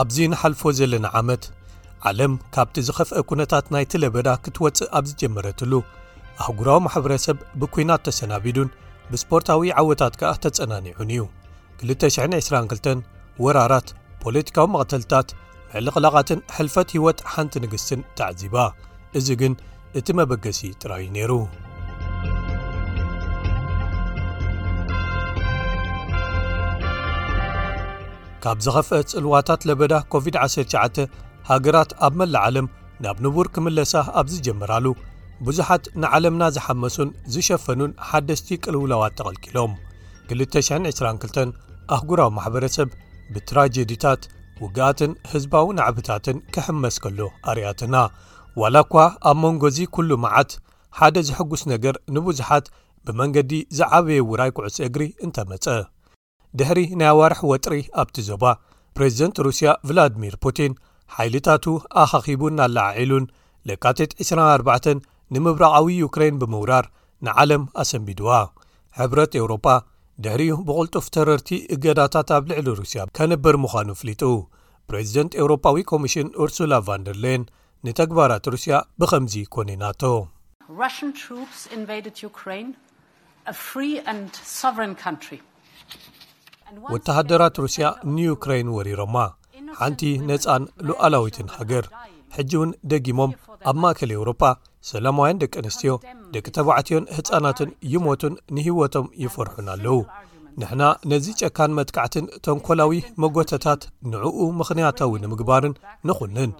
ኣብዚ ንሓልፎ ዘለና ዓመት ዓለም ካብቲ ዝኸፍአ ኩነታት ናይቲ ለበዳ ክትወፅእ ኣብ ዝጀመረትሉ ኣህጉራዊ ማሕበረሰብ ብኲናት ተሰናቢዱን ብስፖርታዊ ዓወታት ከኣ ተጸናኒዑን እዩ 222 ወራራት ፖለቲካዊ መቕተልታት ምዕልቕላቓትን ሕልፈት ህይወት ሓንቲ ንግስትን ተዕዚባ እዚ ግን እቲ መበገሲ ጥራይዩ ነይሩ ካብ ዝኸፍአ ጽልዋታት ለበዳ ኮቪድ-19 ሃገራት ኣብ መላእ ዓለም ናብ ንቡር ክምለሳ ኣብ ዝጀመራሉ ብዙሓት ንዓለምና ዝሓመሱን ዝሸፈኑን ሓደስቲ ቅልውላዋት ተቐልቂሎም 222 ኣህጉራዊ ማሕበረሰብ ብትራጀዲታት ውግኣትን ህዝባዊ ናዕብታትን ክሕመስ ከሎ ኣርያትና ዋላ እኳ ኣብ መንጎ እዚ ኩሉ መዓት ሓደ ዝሕጉስ ነገር ንብዙሓት ብመንገዲ ዝዓበየ ውራይ ኩዕሶ እግሪ እንተመጸ ድሕሪ ናይ ኣዋርሕ ወጥሪ ኣብቲ ዞባ ፕሬዚደንት ሩስያ ቭላድሚር ፑቲን ሓይልታቱ ኣኻኺቡን ኣለዓዒሉን ለካትት 24 ንምብራቓዊ ዩክሬን ብምውራር ንዓለም ኣሰንቢድዋ ሕብረት ኤውሮጳ ድሕሪኡ ብቕልጡፍ ተረርቲ እገዳታት ኣብ ልዕሊ ሩስያ ከንብር ምዃኑ ፍሊጡ ፕሬዚደንት ኤውሮፓዊ ኮሚሽን ኡርሱላ ቫንደርሌን ንተግባራት ሩስያ ብኸምዚ ኮኒናቶ ወተሃደራት ሩስያ ንዩክረይን ወሪሮማ ሓንቲ ነፃን ሉዓላዊትን ሃገር ሕጂ እውን ደጊሞም ኣብ ማእከል ኤውሮጳ ሰላማውያን ደቂ ኣንስትዮ ደቂ ተባዕትዮን ህፃናትን ይሞቱን ንህይወቶም ይፈርሑን ኣለዉ ንሕና ነዚ ጨካን መጥካዕትን ተንኮላዊ መጐተታት ንዕኡ ምኽንያታዊ ንምግባርን ንዅንን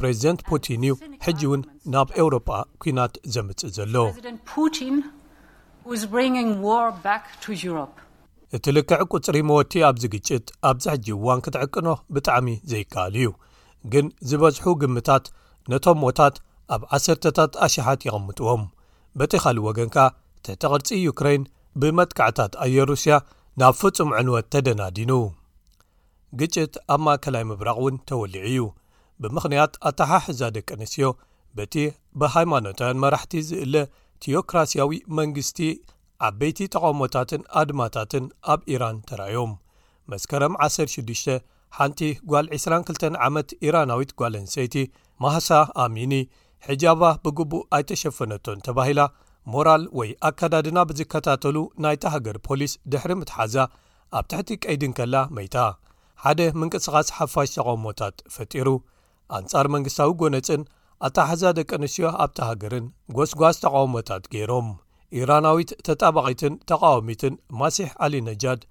ፕሬዚደንት ፑቲን እዩ ሕጂ እውን ናብ ኤውሮጳ ኩናት ዘምጽእ ዘሎ እቲ ልክዕ ቁጽሪ መወቲ ኣብዚ ግጭት ኣብዚ ሕጂ እዋን ክትዕቅኖ ብጣዕሚ ዘይከኣል እዩ ግን ዝበዝሑ ግምታት ነቶም ሞታት ኣብ ዓሰርተታት ኣሽሓት የቐምጥዎም በቲ ካልእ ወገንካ ትሕቲ ቕርጺ ዩክረይን ብመጥቃዕታት ኣየር ሩስያ ናብ ፍጹም ዕንወት ተደናዲኑ ግጭት ኣብ ማእከላይ ምብራቕ እውን ተወሊዑ እዩ ብምኽንያት ኣተሓሕዛ ደቂ ኣንስትዮ በቲ ብሃይማኖታውያን መራሕቲ ዝእለ ቲኦክራስያዊ መንግስቲ ዓበይቲ ተቓውሞታትን ኣድማታትን ኣብ ኢራን ተራእዮም መስከረም 16 ሓንቲ ጓል 22 ዓመት ኢራናዊት ጓል ኣንሰይቲ ማህሳ ኣሚኒ ሕጃባ ብግቡእ ኣይተሸፈነቶን ተባሂላ ሞራል ወይ ኣከዳድና ብዝከታተሉ ናይታ ሃገር ፖሊስ ድሕሪ ምትሓዛ ኣብ ትሕቲ ቀይዲ እንከላ መይታ ሓደ ምንቅስቓስ ሓፋሽ ተቓውሞታት ፈጢሩ ኣንጻር መንግስታዊ ጎነጽን ኣተሓሕዛ ደቂ ኣንስትዮ ኣብታ ሃገርን ጎስጓስ ተቓውሞታት ገይሮም ኢራናዊት ተጣባቒትን ተቓዋሚትን ማሲሕ ዓሊ ነጃድ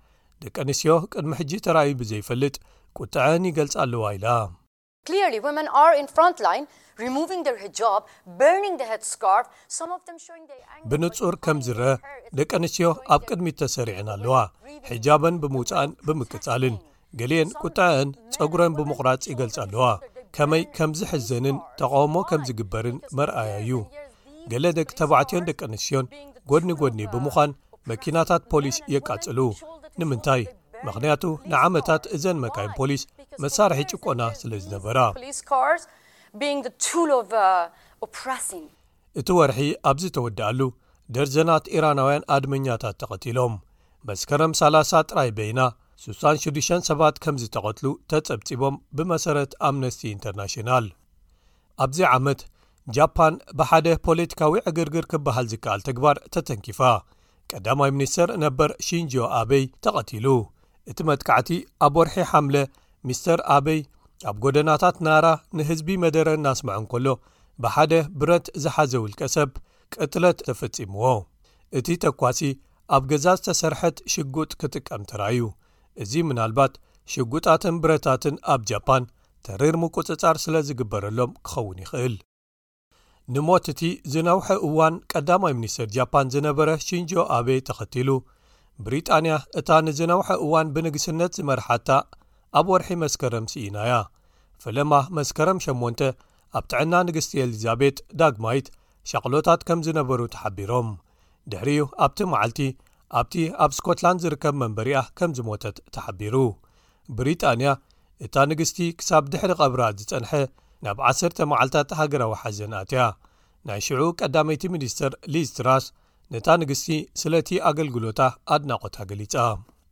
ደቂ ኣንስትዮ ቅድሚ ሕጂ ተራእዩ ብዘይፈልጥ ቁጥዐን ይገልጻ ኣለዋ ኢላ። Clearly women are in front line removing their hijab, burning the head scarf, some of them showing their anger. ብንጹር ከም ዝረኣ ደቂ ኣንስትዮ ኣብ ቅድሚት ተሰሪዐን ኣለዋ ሕጃበን ብምውጻእን ብምቅጻልን ገሊኤን ቁጠዐኣን ጸጉረን ብምቑራጽ ይገልጻ ኣለዋ ከመይ ከም ዝሕዘንን ተቓውሞ ከም ዝግበርን መርኣያ እዩ ገለ ደቂ ተባዕትዮን ደቂ ኣንስትዮን ጎድኒ ጎድኒ ብምዃን መኪናታት ፖሊስ የቃጽሉ ንምንታይ ምኽንያቱ ንዓመታት እዘን መካይን ፖሊስ መሳርሒ ጭቆና ስለ ዝነበራ። እቲ ወርሒ ኣብ ዝተወድኣሉ ደርዘናት ኢራናውያን ኣድመኛታት ተቐቲሎም። መስከረም 30 ጥራይ በይና 66 ሰባት ከም ዝተቐትሉ ተጸብጺቦም ብመሰረት ኣምነስቲ ኢንተርናሽናል። ኣብዚ ዓመት ጃፓን ብሓደ ፖለቲካዊ ዕግርግር ክበሃል ዝከኣል ተግባር ተተንኪፋ ቀዳማይ ሚኒስተር ነበር ሺንጆ ኣበይ ተቐቲሉ እቲ መጥቃዕቲ ኣብ ወርሒ ሓምለ ሚስተር ኣበይ ኣብ ጎደናታት ናራ ንህዝቢ መደረ እናስምዐ እንከሎ ብሓደ ብረት ዝሓዘ ውልቀ ሰብ ቅትለት ተፈጺምዎ እቲ ተኳሲ ኣብ ገዛ ዝተሰርሐት ሽጉጥ ክጥቀም ተራእዩ እዚ ምናልባት ሽጉጣትን ብረታትን ኣብ ጃፓን ተሪር ምቁጽጻር ስለ ዝግበረሎም ክኸውን ይኽእል። ንሞት እቲ ዝነውሐ እዋን ቀዳማይ ሚኒስተር ጃፓን ዝነበረ ሺንጆ ኣቤ ተኸቲሉ፣ ብሪጣንያ እታ ንዝነውሐ እዋን ብንግስነት ዝመርሓታ ኣብ ወርሒ መስከረም ስኢና'ያ። ፈለማ መስከረም ሸሞንተ ኣብ ጥዕና ንግስቲ ኤሊዛቤት ዳግማይት ሻቕሎታት ከም ዝነበሩ ተሓቢሮም። ድሕሪኡ ኣብቲ መዓልቲ ኣብቲ ኣብ ስኮትላንድ ዝርከብ መንበሪኣ ከም ዝሞተት ተሓቢሩ ብሪጣንያ እታ ንግስቲ ክሳብ ድሕሪ ቐብራ ዝጸንሐ ናብ 1ሰተ መዓልትታት ሃገራዊ ሓዘን ኣትያ ናይ ሽዑ ቀዳመይቲ ሚኒስተር ሊዝትራስ ነታ ንግስቲ ስለቲ ኣገልግሎታ ኣድናቖታ ገሊጻ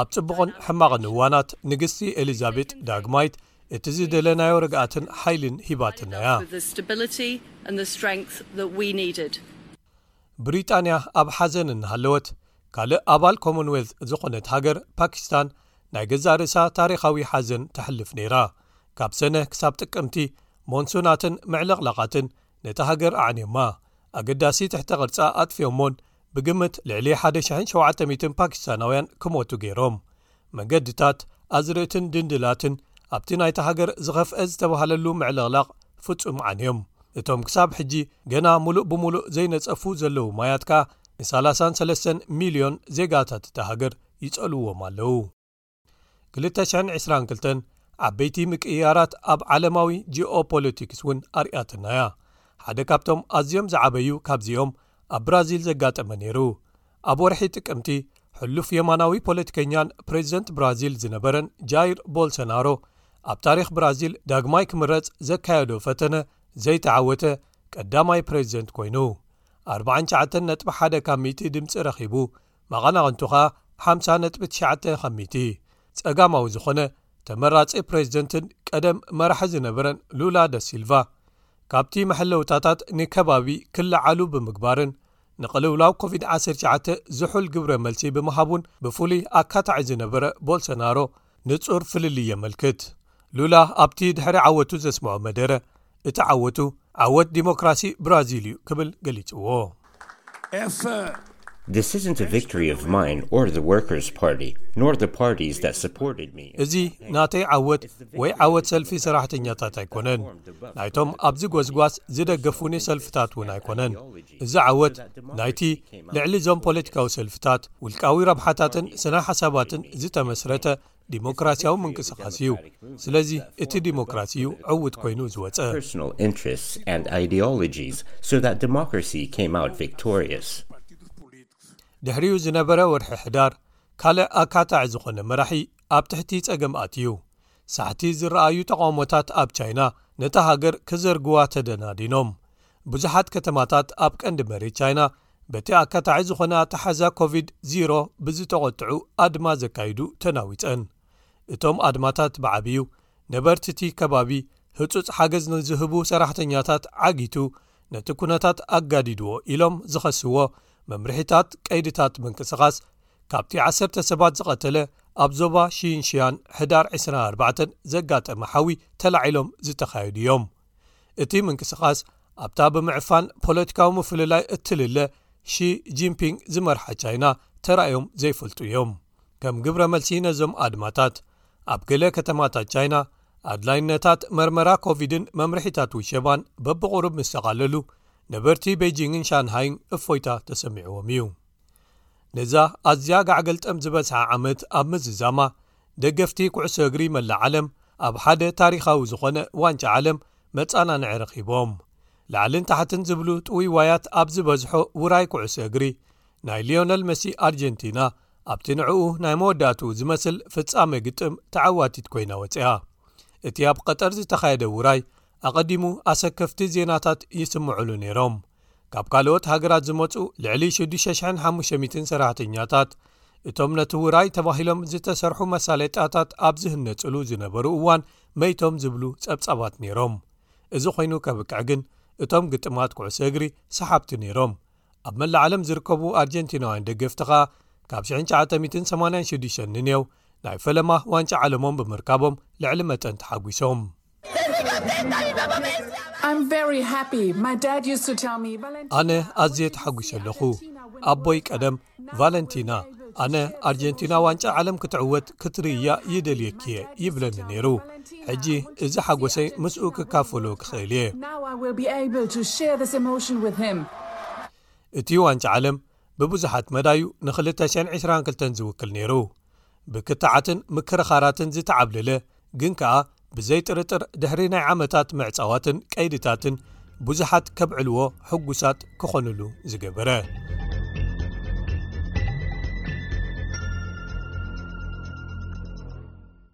ኣብ ጽቡቕን ሕማቕን እዋናት ንግስቲ ኤሊዛቤጥ ዳግማይት እቲ ዝደለናዮ ርግኣትን ሓይልን ሂባትና እያ። ብሪጣንያ ኣብ ሓዘን እናሃለወት፣ ካልእ ኣባል ኮሞንዌልት ዝዀነት ሃገር ፓኪስታን ናይ ገዛእ ርእሳ ታሪኻዊ ሓዘን ተሕልፍ ነይራ። ካብ ሰነ ክሳብ ጥቅምቲ ሞንሱናትን ምዕልቕላቓትን ነታ ሃገር ኣዕንዮማ፣ ኣገዳሲ ትሕተ ቅርጻ ኣጥፊኦሞን ብግምት ልዕሊ 1,700 ፓኪስታናውያን ክሞቱ ገይሮም። መንገድታት፣ ኣዝርእትን ድንድላትን ኣብቲ ናይታ ሃገር ዝኸፍኤ ዝተባህለሉ ምዕልቕላቕ ፍጹም ዓንዮም። እቶም ክሳብ ሕጂ ገና ምሉእ ብምሉእ ዘይነጸፉ ዘለዉ ማያት ከኣ ንሳላሳን ሰለስተን ሚልዮን ዜጋታት እታ ሃገር ይጸልውዎም ኣለዉ። 222 ዓበይቲ ምቅይያራት ኣብ ዓለማዊ ጂኦፖለቲክስ እውን ኣርያትና እያ ሓደ ካብቶም ኣዝዮም ዝዓበዩ ካብዚኦም ኣብ ብራዚል ዘጋጠመ ነይሩ ኣብ ወርሒ ጥቅምቲ ሕሉፍ የማናዊ ፖለቲከኛን ፕሬዚደንት ብራዚል ዝነበረን ጃይር ቦልሰናሮ ኣብ ታሪክ ብራዚል ዳግማይ ክምረፅ ዘካየዶ ፈተነ ዘይተዓወተ ቀዳማይ ፕሬዚደንት ኮይኑ 49 ነጥ ሓደ ካብ 1 ድምፂ ረኪቡ መቐናቕንቱኻ ሓምሳ ነጥቢ ትሽዓተ ካብ ሚእቲ ጸጋማዊ ዝኾነ ተመራጺ ፕሬዚደንትን ቀደም መራሒ ዝነበረን ሉላ ደሲልቫ ካብቲ መሐለውታታት ንከባቢ ክለዓሉ ብምግባርን ንቕልውላው ኮቪድ ዓሰርተ ትሽዓተ ዝሑል ግብረ መልሲ ብምሃቡን ብፍሉይ ኣካታዒ ዝነበረ ቦልሰናሮ ንጹር ፍልልይ የመልክት። ሉላ ኣብቲ ድሕሪ ዓወቱ ዘስምዖ መደረ፣ እቲ ዓወቱ ዓወት ዲሞክራሲ ብራዚል እዩ ክብል ገሊጽዎ። እዚ ናተይ ዓወት ወይ ዓወት ሰልፊ ሰራሕተኛታት ኣይኮነን፣ ናይቶም ኣብዚ ጎስጓስ ዝደገፉኒ ሰልፍታት እውን ኣይኮነን። እዚ ዓወት ናይቲ ልዕሊ እዞም ፖለቲካዊ ሰልፍታት ውልቃዊ ረብሓታትን ስነ ሓሳባትን ዝተመስረተ ዲሞክራስያዊ ምንቅስቓስ እዩ ስለዚ እቲ ዲሞክራሲ እዩ ዕውት ኮይኑ ዝወፀ ድሕሪኡ ዝነበረ ወርሒ ሕዳር ካልእ ኣካታዒ ዝኾነ መራሒ ኣብ ትሕቲ ፀገም ኣትዩ ሳሕቲ ዝረኣዩ ተቓውሞታት ኣብ ቻይና ነታ ሃገር ክዘርግዋ ተደናዲኖም። ብዙሓት ከተማታት ኣብ ቀንዲ መሬት ቻይና በቲ ኣካታዒ ዝኾነ ኣተሓሕዛ ኮቪድ ዚሮ ብዝተቖጥዑ ኣድማ ዘካይዱ ተናዊጸን። እቶም ኣድማታት ብዓብዩ ነበርቲ'ቲ ከባቢ ህጹጽ ሓገዝ ንዝህቡ ሰራሕተኛታት ዓጊቱ ነቲ ኩነታት ኣጋዲድዎ ኢሎም ዝኸስዎ መምርሒታት ቀይድታት ምንቅስቓስ ካብቲ ዓሰርተ ሰባት ዝቐተለ ኣብ ዞባ ሺንሽያን ሕዳር 24 ዘጋጠመ ሓዊ ተላዒሎም ዝተኻየዱ እዮም እቲ ምንቅስቓስ ኣብታ ብምዕፋን ፖለቲካዊ ምፍልላይ እትልለ ሺ ጂንፒንግ ዝመርሓ ቻይና ተራእዮም ዘይፈልጡ እዮም ከም ግብረ መልሲ ነዞም ኣድማታት ኣብ ገለ ከተማታት ቻይና ኣድላይነታት መርመራ ኮቪድን መምርሒታት ውሸባን በብቕሩብ ምስ ተቓለሉ ነበርቲ ቤጂንግን ሻንሃይን እፎይታ ተሰሚዕዎም እዩ ነዛ ኣዝያ ጋዕገልጠም ዝበዝሓ ዓመት ኣብ ምዝዛማ፣ ደገፍቲ ኩዕሶ እግሪ መላእ ዓለም ኣብ ሓደ ታሪኻዊ ዝኾነ ዋንጫ ዓለም መጻናንዒ ረኺቦም። ላዕልን ታሕትን ዝብሉ ጥውይዋያት ኣብ ዝበዝሖ ውራይ ኩዕሶ እግሪ፣ ናይ ሊዮነል መሲ ኣርጀንቲና ኣብቲ ንዕኡ ናይ መወዳእትኡ ዝመስል ፍጻመ ግጥም ተዓዋቲት ኮይና ወጺኣ። እቲ ኣብ ቐጠር ዝተኻየደ ውራይ ኣቐዲሙ ኣሰከፍቲ ዜናታት ይስምዑሉ ነይሮም። ካብ ካልኦት ሃገራት ዝመጹ ልዕሊ 6500 ሰራሕተኛታት እቶም ነቲ ውራይ ተባሂሎም ዝተሰርሑ መሳለጥያታት ኣብ ዝህነጽሉ ዝነበሩ እዋን መይቶም ዝብሉ ጸብጻባት ነይሮም እዚ ኮይኑ ከብቅዕ ግን እቶም ግጥማት ኩዕሶ እግሪ ሰሓብቲ ነይሮም ኣብ መላእ ዓለም ዝርከቡ ኣርጀንቲናውያን ደገፍቲ ኸኣ ካብ 1986 ንኔው ናይ ፈለማ ዋንጫ ዓለሞም ብምርካቦም ልዕሊ መጠን ተሓጒሶም ኣነ ኣዝየ ተሓጒሰ ኣለኹ ኣቦይ ቀደም ቫለንቲና ኣነ ኣርጀንቲና ዋንጫ ዓለም ክትዕወት ክትርእያ ይደልየኪ እየ ይብለኒ ነይሩ ሕጂ እዚ ሓጐሰይ ምስኡ ክካፈሎ ክኽእል እየ እቲ ዋንጫ ዓለም ብብዙሓት መዳዩ ንክልተ ሽሕን ዕስራን ክልተን ዝውክል ነይሩ። ብክትዓትን ምክርኻራትን ዝተዓብለለ ግን ከኣ ብዘይ ጥርጥር ድሕሪ ናይ ዓመታት ምዕጻዋትን ቀይድታትን ብዙሓት ከብዕልዎ ሕጉሳት ክኾኑሉ ዝገበረ።